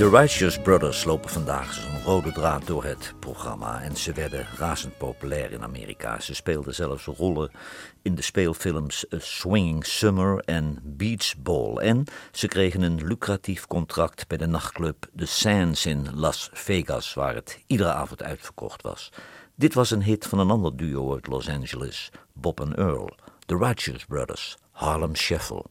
De Righteous Brothers lopen vandaag een rode draad door het programma en ze werden razend populair in Amerika. Ze speelden zelfs rollen in de speelfilms Swinging Summer en Beach Ball. En ze kregen een lucratief contract bij de nachtclub The Sands in Las Vegas, waar het iedere avond uitverkocht was. Dit was een hit van een ander duo uit Los Angeles, Bob en Earl, The Righteous Brothers, Harlem Shuffle.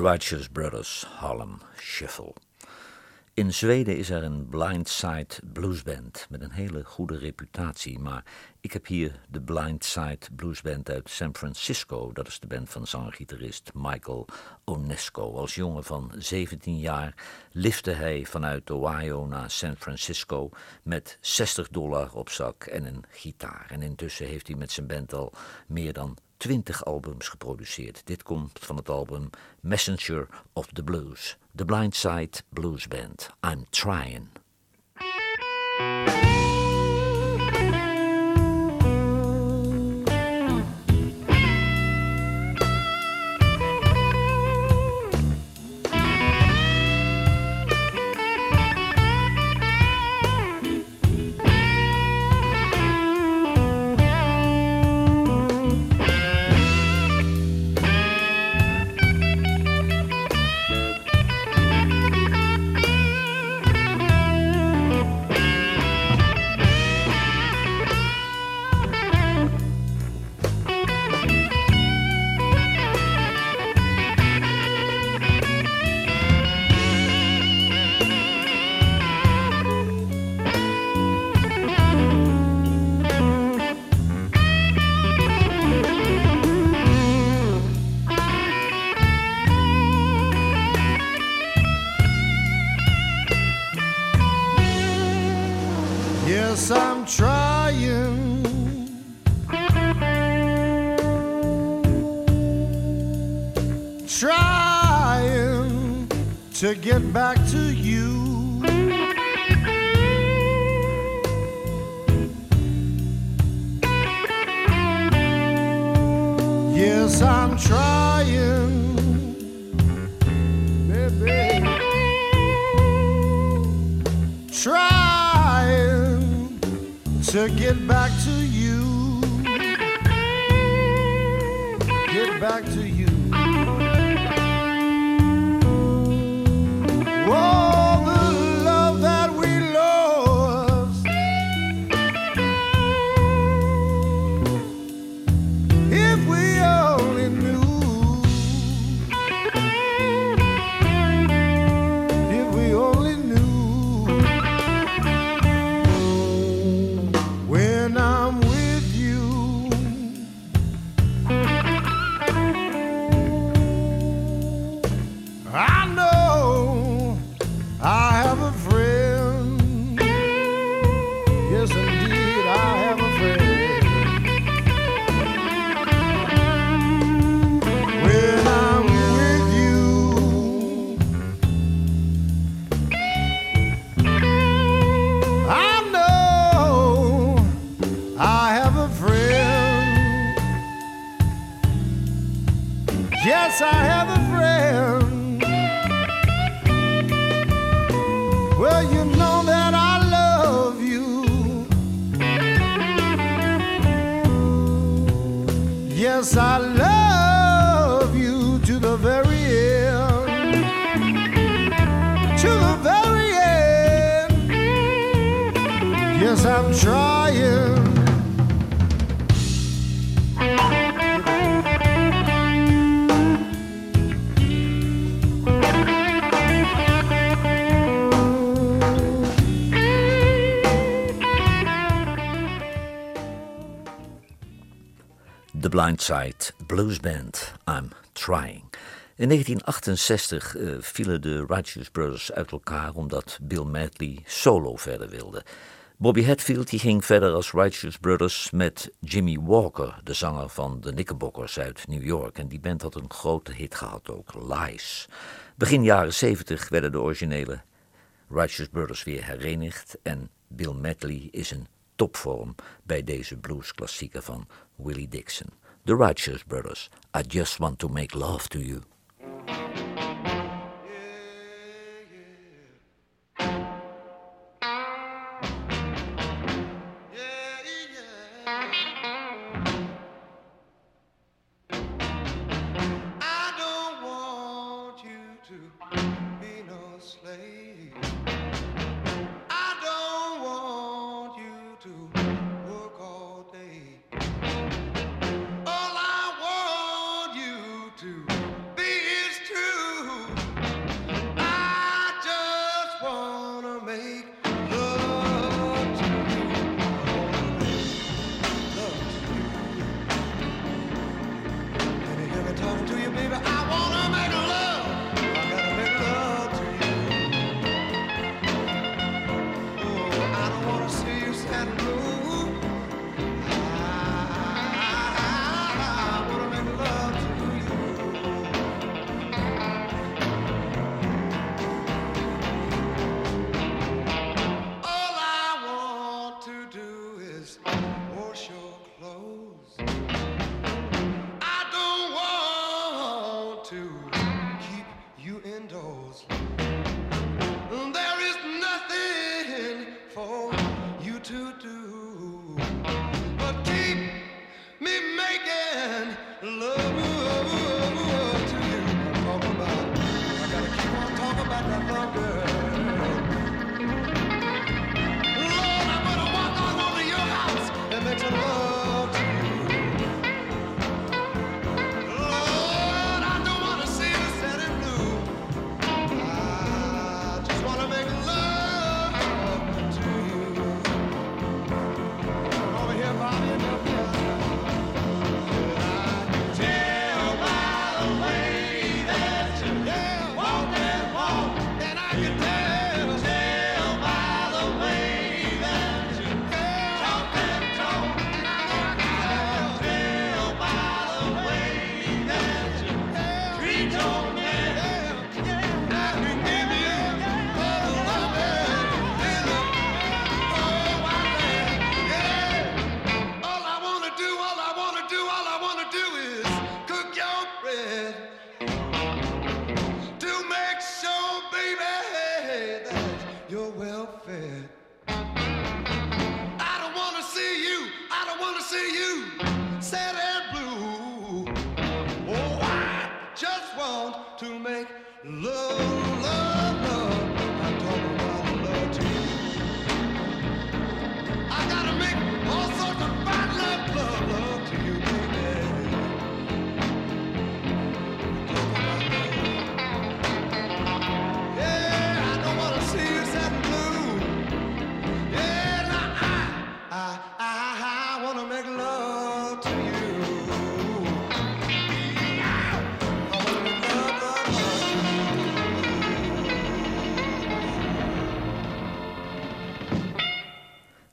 Righteous Brothers Harlem Shuffle. In Zweden is er een blindside bluesband met een hele goede reputatie, maar ik heb hier de blindside bluesband uit San Francisco. Dat is de band van zanger-gitarist Michael Onesco. Als jongen van 17 jaar lifte hij vanuit Ohio naar San Francisco met 60 dollar op zak en een gitaar. En intussen heeft hij met zijn band al meer dan 20 albums geproduceerd. Dit komt van het album Messenger of the Blues. The Blind Side Blues Band. I'm Trying. to get back to you. Get back to you. Yes, I'm trying. Blindside Blues Band, I'm Trying. In 1968 eh, vielen de Righteous Brothers uit elkaar omdat Bill Medley solo verder wilde. Bobby Hatfield die ging verder als Righteous Brothers met Jimmy Walker, de zanger van de Knickerbockers uit New York. En die band had een grote hit gehad, ook Lies. Begin jaren 70 werden de originele Righteous Brothers weer herenigd. En Bill Medley is een topvorm bij deze bluesklassieker van Willie Dixon. The Righteous Brothers, I Just Want to Make Love to You.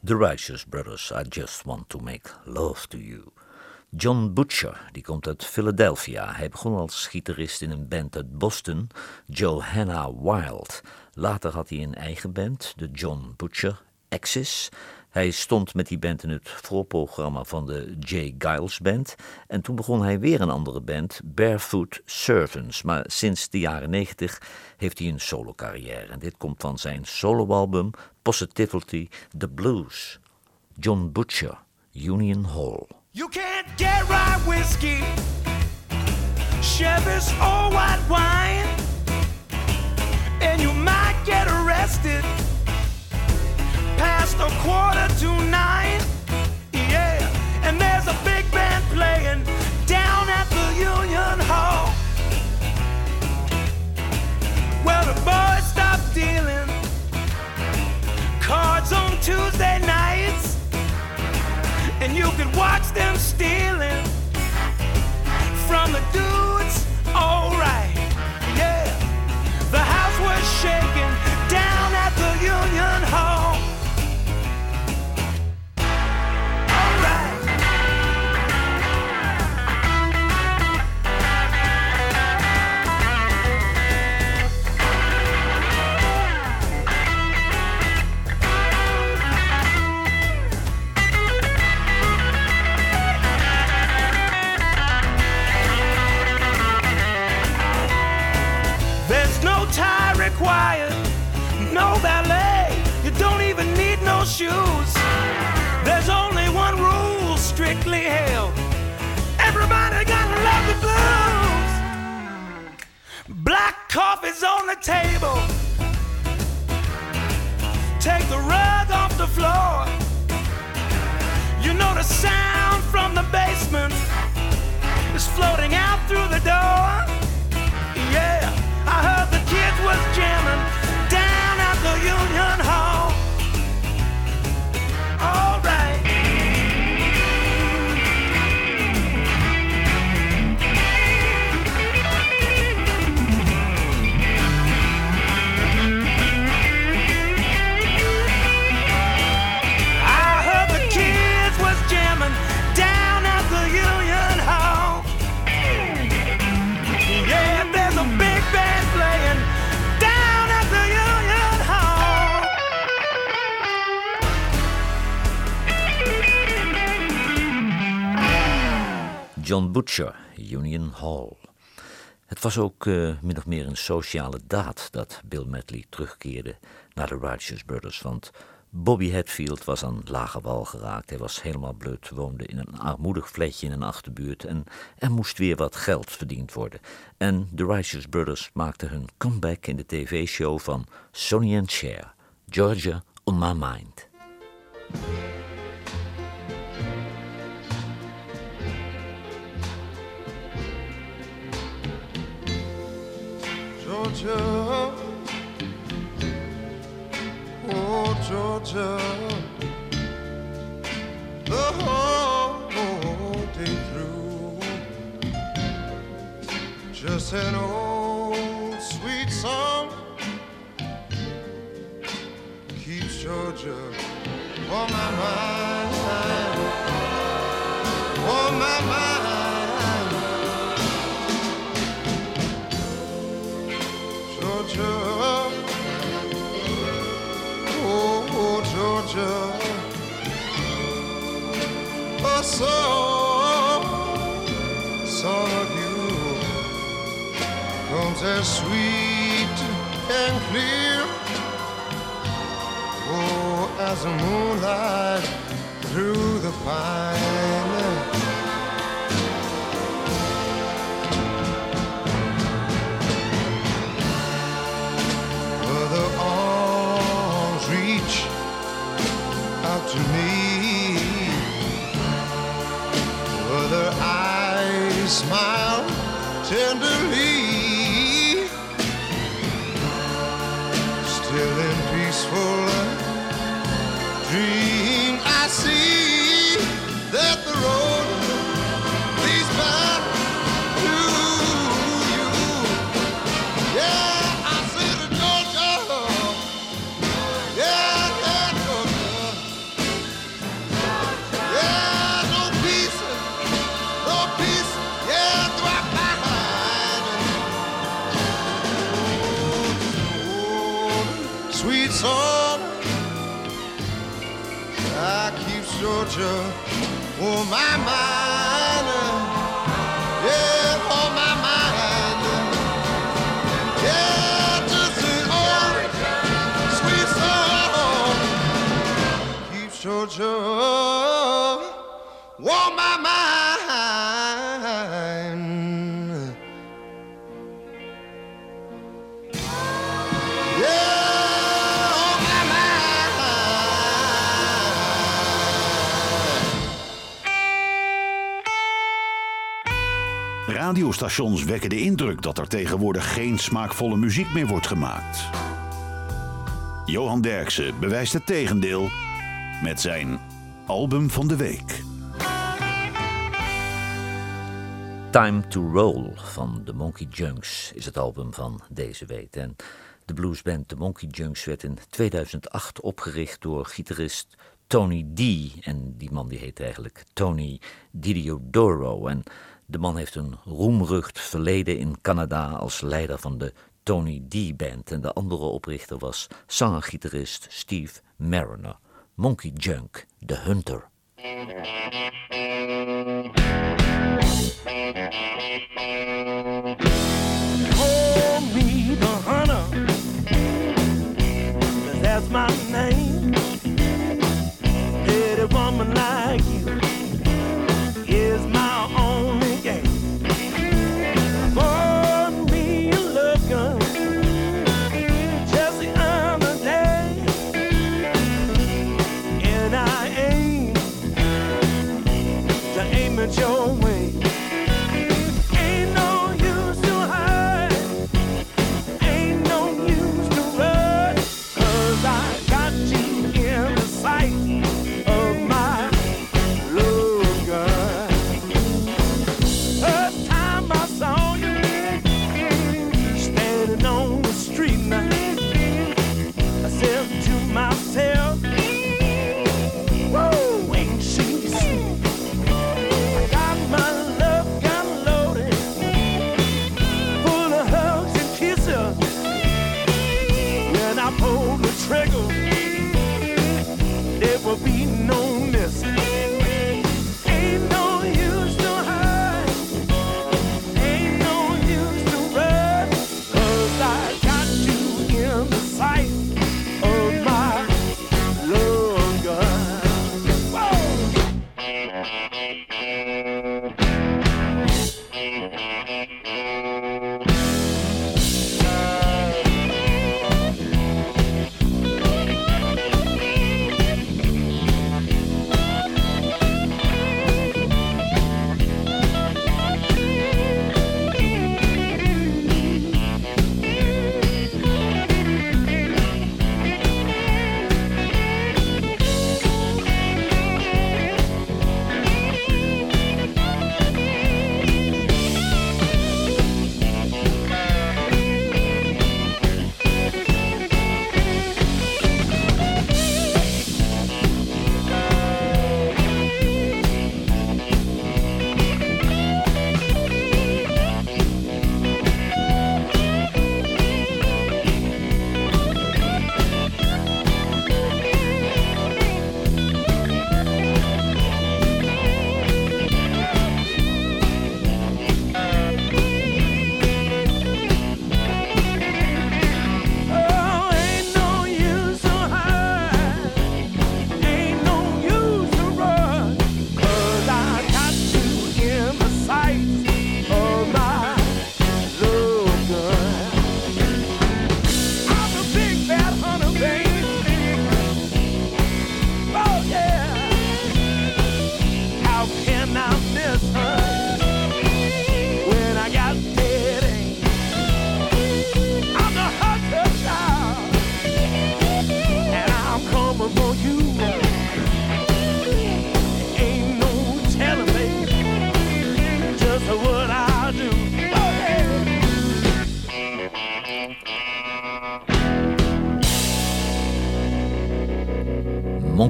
The Righteous Brothers, I Just Want to Make Love to You. John Butcher, die komt uit Philadelphia. Hij begon als gitarist in een band uit Boston, Johanna Wild. Later had hij een eigen band, de John Butcher Axis. Hij stond met die band in het voorprogramma van de Jay Giles Band. En toen begon hij weer een andere band, Barefoot Servants. Maar sinds de jaren 90 heeft hij een solo carrière. En dit komt van zijn soloalbum Positivity the Blues. John Butcher, Union Hall. You can't get right whiskey, Chevy's or white wine, and you might get arrested past a quarter to nine. Yeah, and there's a big band playing down at the Union Hall. Well, the boys stop dealing cards on Tuesday nights and you could watch them stealing from the dudes. Alright, yeah. The house was shaking table. Take the rug off the floor. You know the sound from the basement is floating out through the door. Yeah, I heard the kids was jamming down at the Union Hall. John Butcher, Union Hall. Het was ook eh, min of meer een sociale daad dat Bill Medley terugkeerde naar de Righteous Brothers. Want Bobby Hatfield was aan lage wal geraakt. Hij was helemaal blut, woonde in een armoedig flatje in een achterbuurt en er moest weer wat geld verdiend worden. En de Righteous Brothers maakten hun comeback in de tv-show van Sonny and Cher, Georgia on My Mind. Georgia, oh Georgia, the whole day through, just an old sweet song keeps Georgia on my mind, on my mind. Georgia, oh Georgia, a song, song of you comes as sweet and clear, oh as the moonlight through the pine. Radiostations wekken de indruk dat er tegenwoordig geen smaakvolle muziek meer wordt gemaakt. Johan Derksen bewijst het tegendeel met zijn album van de week. Time to Roll van de Monkey Junks is het album van deze week. En de bluesband de Monkey Junks werd in 2008 opgericht door gitarist Tony D. En die man die heet eigenlijk Tony Didiodoro. En de man heeft een roemrucht verleden in Canada als leider van de Tony D. Band. En de andere oprichter was zanger-gitarist Steve Mariner. Monkey Junk, The Hunter.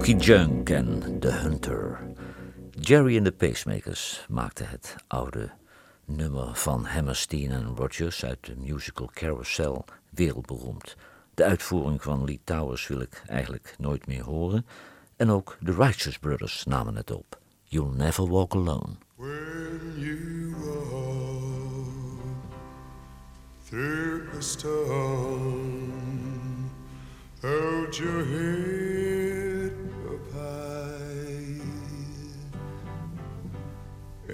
Monkey Junk en The Hunter. Jerry and the Pacemakers maakten het oude nummer van Hammerstein en Rogers uit de musical Carousel wereldberoemd. De uitvoering van Lee Towers wil ik eigenlijk nooit meer horen. En ook de Righteous Brothers namen het op. You'll Never Walk Alone. When you walk through a storm, hold your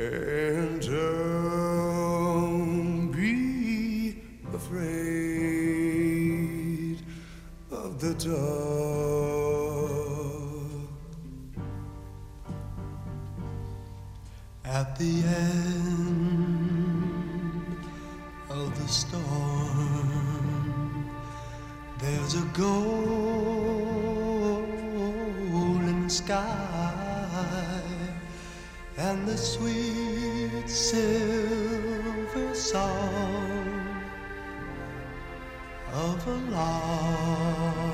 and don't be afraid of the dark. At the end of the storm, there's a golden and the sweet silver song of a lark.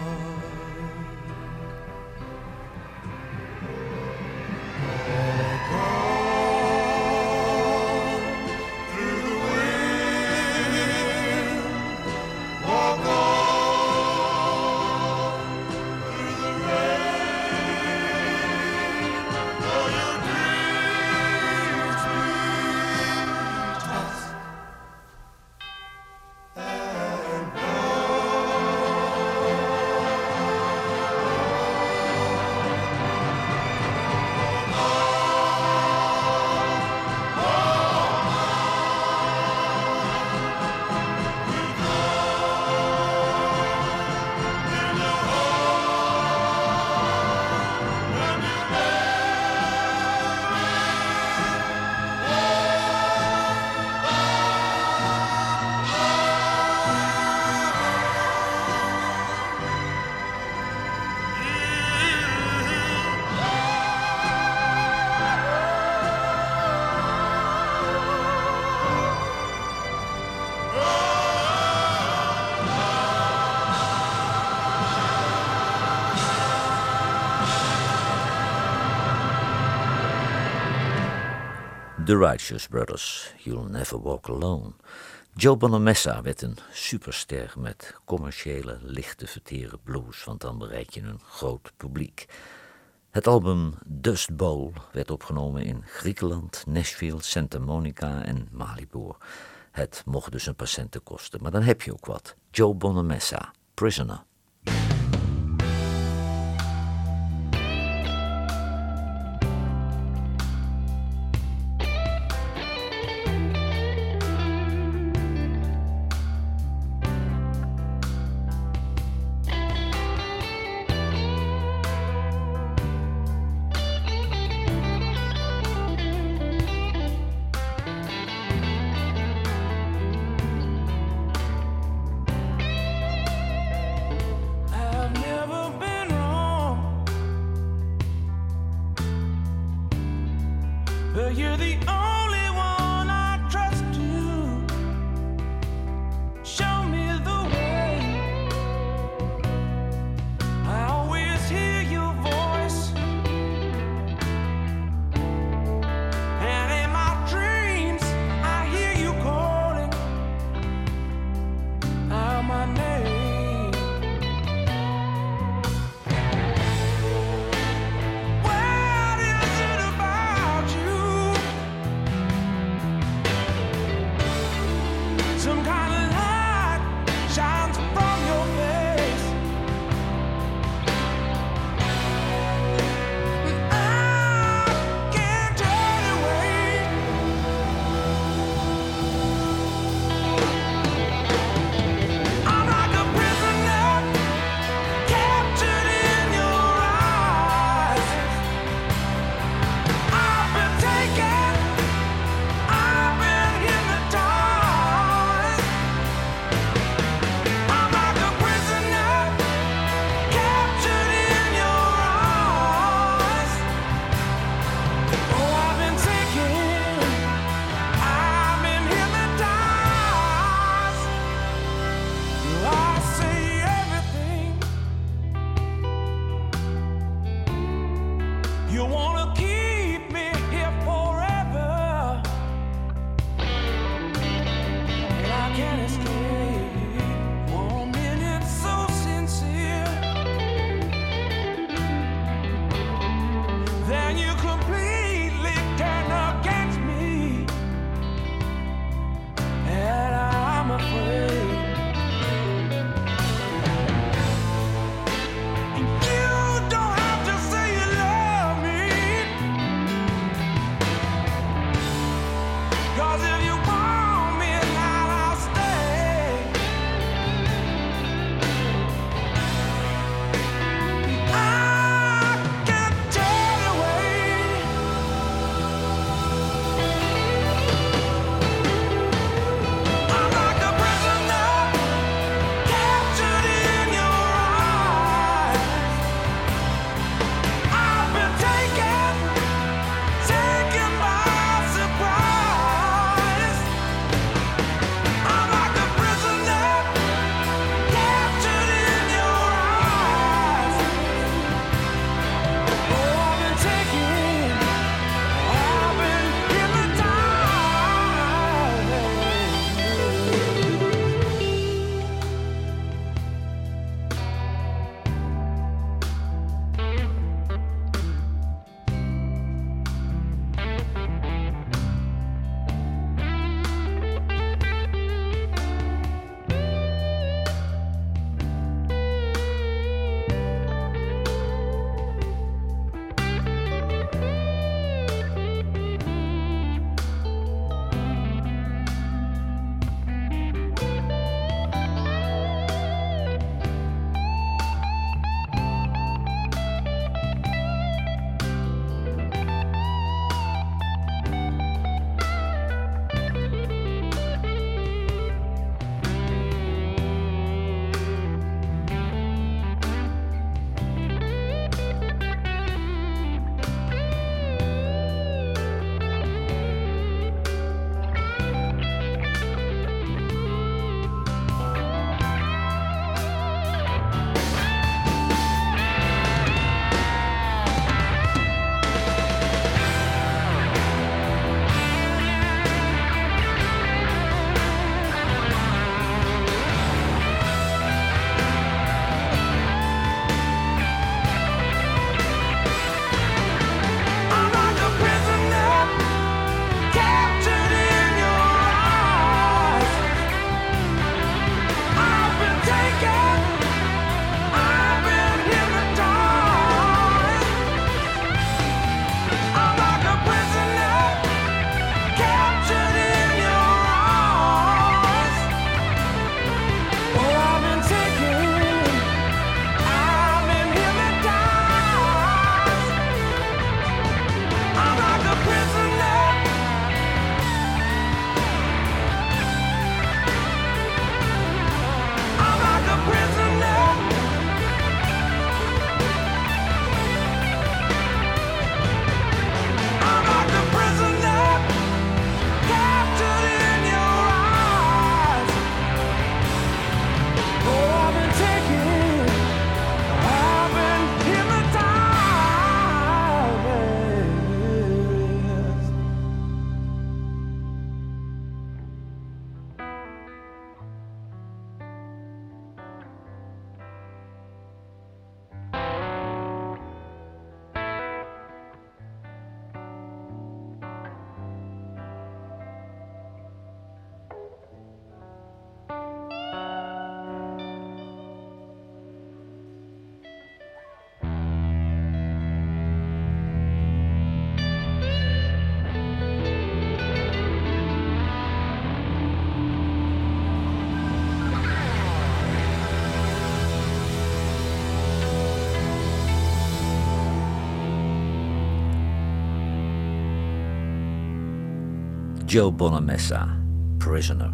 The Righteous Brothers, You'll Never Walk Alone. Joe Bonamessa werd een superster met commerciële, lichte verteren blues, want dan bereik je een groot publiek. Het album Dust Bowl werd opgenomen in Griekenland, Nashville, Santa Monica en Malibu. Het mocht dus een paar centen kosten, maar dan heb je ook wat. Joe Bonamessa, Prisoner. Joe Bonamessa, Prisoner.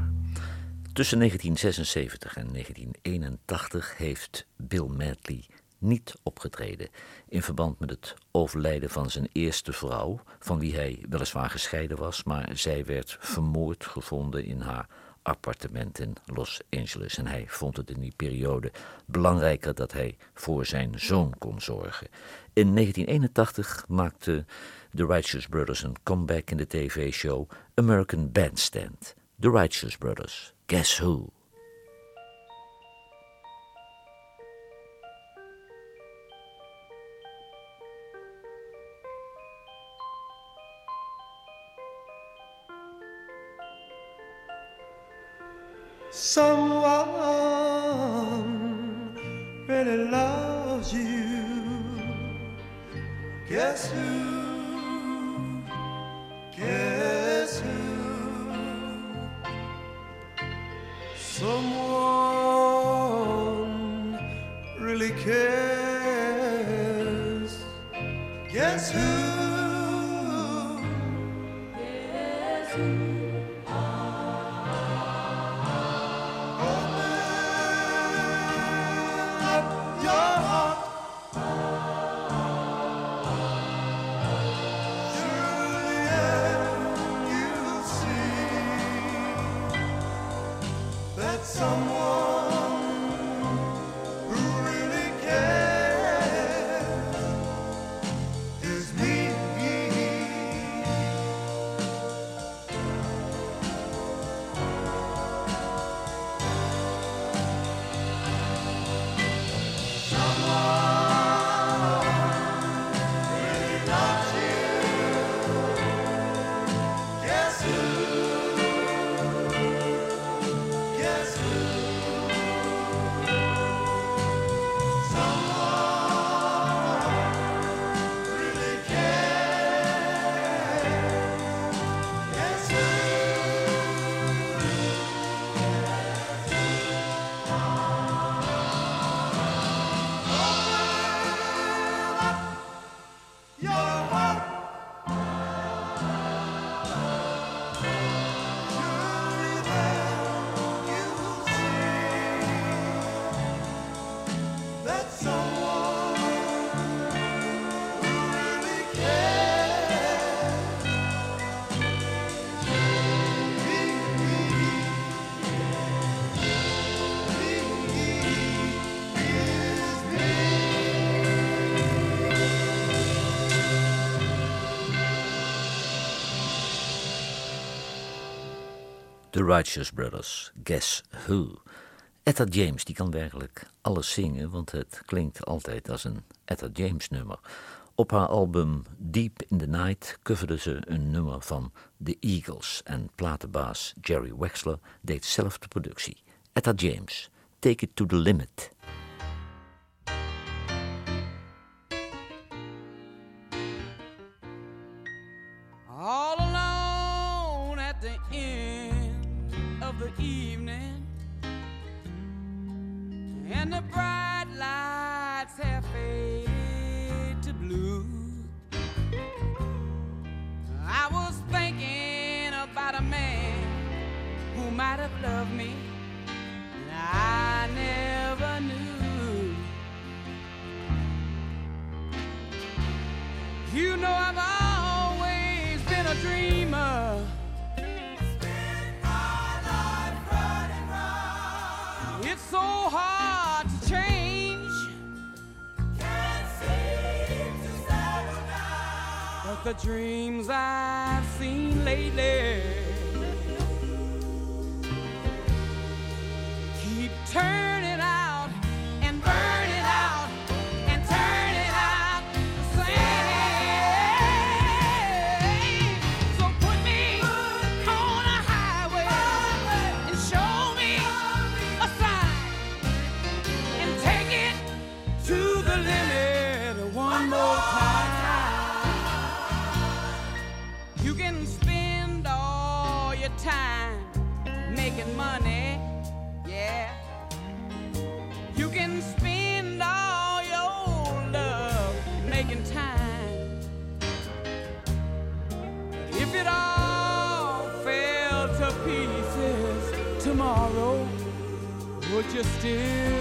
Tussen 1976 en 1981 heeft Bill Medley niet opgetreden in verband met het overlijden van zijn eerste vrouw, van wie hij weliswaar gescheiden was, maar zij werd vermoord gevonden in haar appartement in Los Angeles. En hij vond het in die periode belangrijker dat hij voor zijn zoon kon zorgen. In 1981 maakte de Righteous Brothers een comeback in de tv-show American Bandstand. The Righteous Brothers, Guess Who? Someone really loves you. Guess who? Someone really cares. Guess who? The Righteous Brothers, Guess Who? Etta James, die kan werkelijk alles zingen, want het klinkt altijd als een Etta James nummer. Op haar album Deep in the Night coverde ze een nummer van The Eagles en platenbaas Jerry Wexler deed zelf de productie. Etta James, Take It to the Limit. The bright lights have faded to blue. I was thinking about a man who might have loved me, and I never the dreams I've seen lately just did.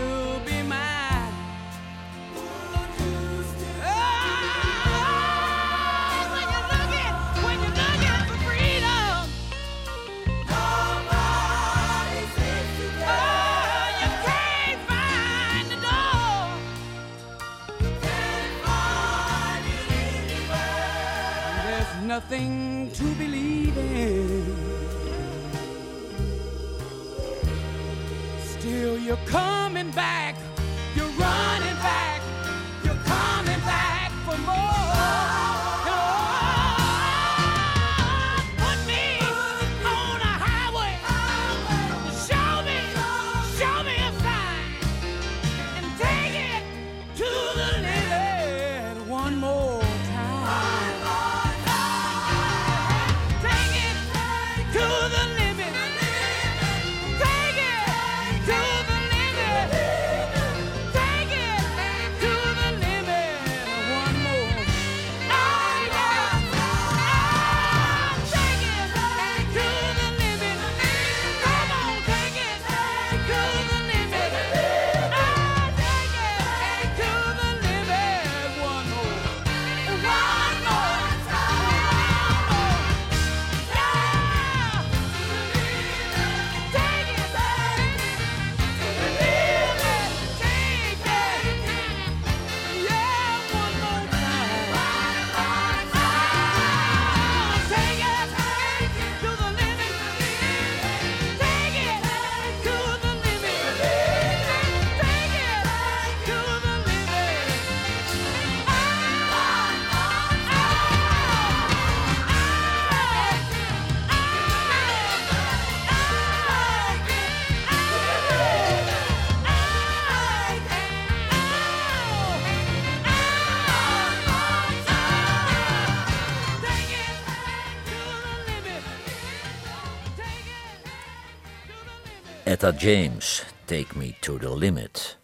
James, Take Me to the Limit.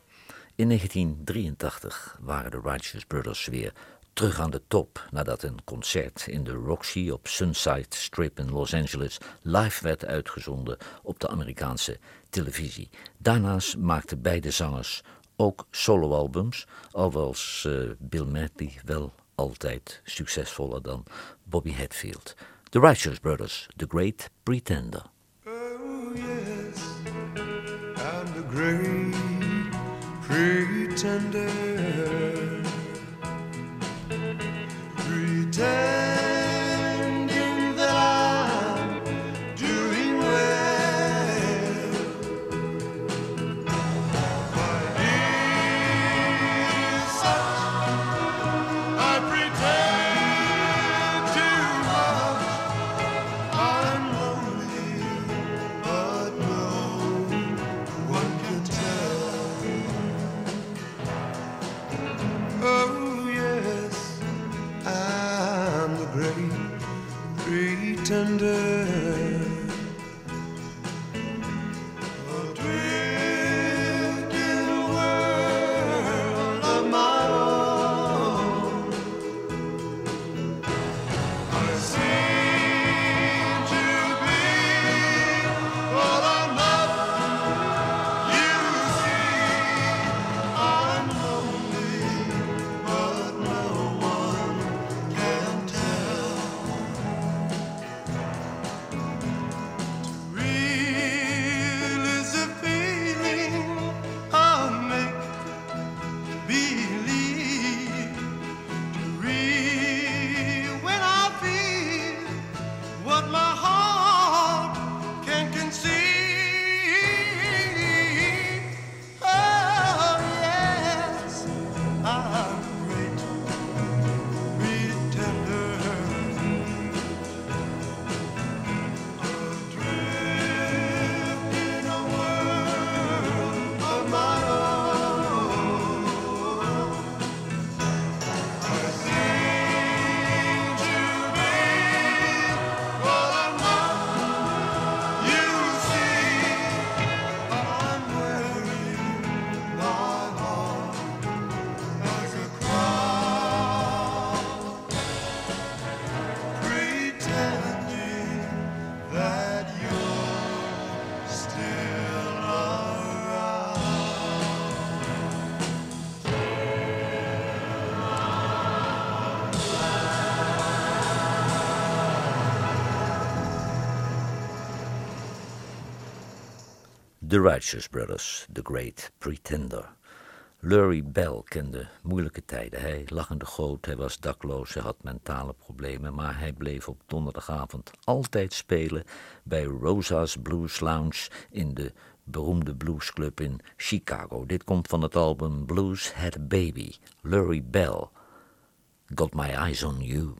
In 1983 waren de Righteous Brothers weer terug aan de top nadat een concert in de Roxy op Sunside Strip in Los Angeles live werd uitgezonden op de Amerikaanse televisie. Daarnaast maakten beide zangers ook soloalbums, al was Bill Medley wel altijd succesvoller dan Bobby Hatfield. The Righteous Brothers, The Great Pretender. Oh, yes. great pretender. Pretend The Righteous Brothers, The Great Pretender. Lurie Bell kende moeilijke tijden. Hij lag in de goot, hij was dakloos, hij had mentale problemen, maar hij bleef op donderdagavond altijd spelen bij Rosa's Blues Lounge in de beroemde bluesclub in Chicago. Dit komt van het album Blues Had a Baby, Lurie Bell. Got My Eyes on You.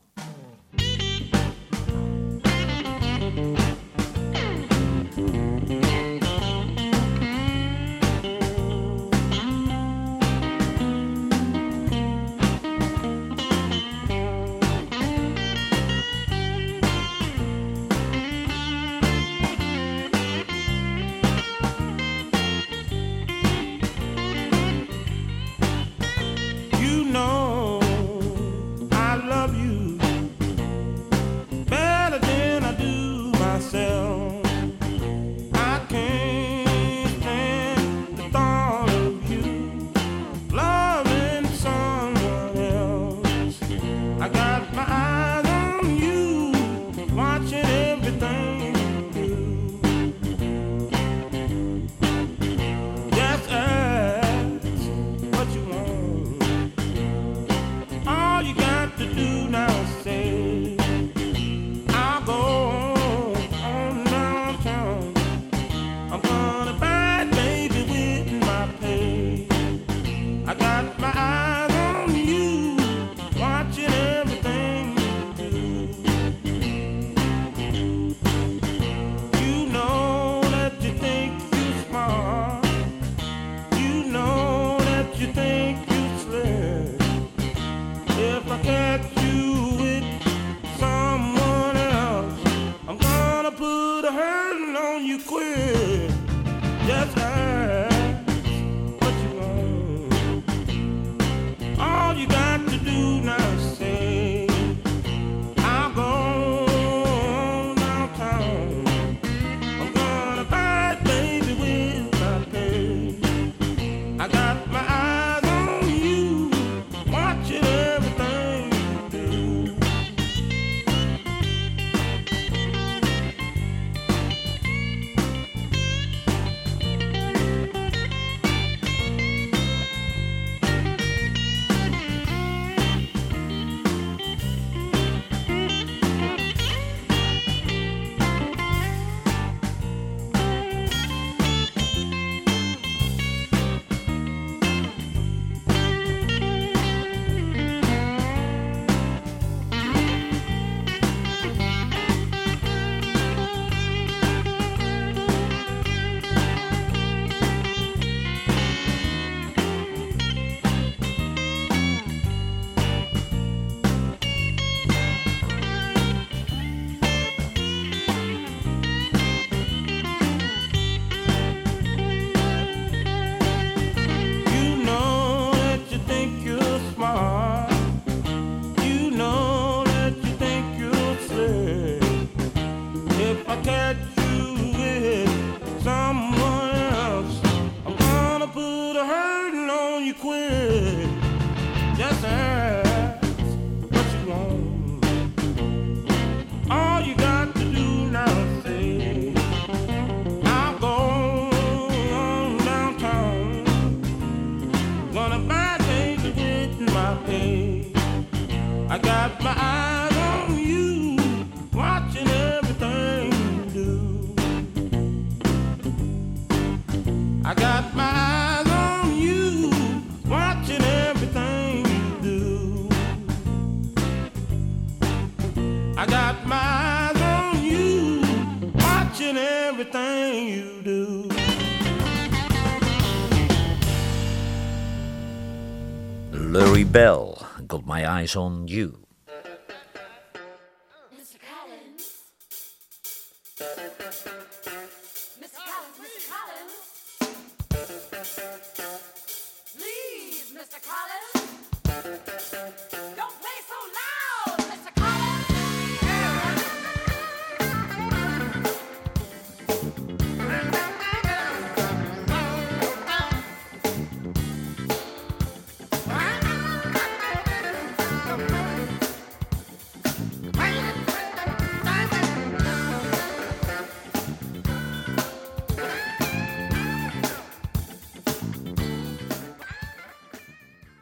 my eyes on you.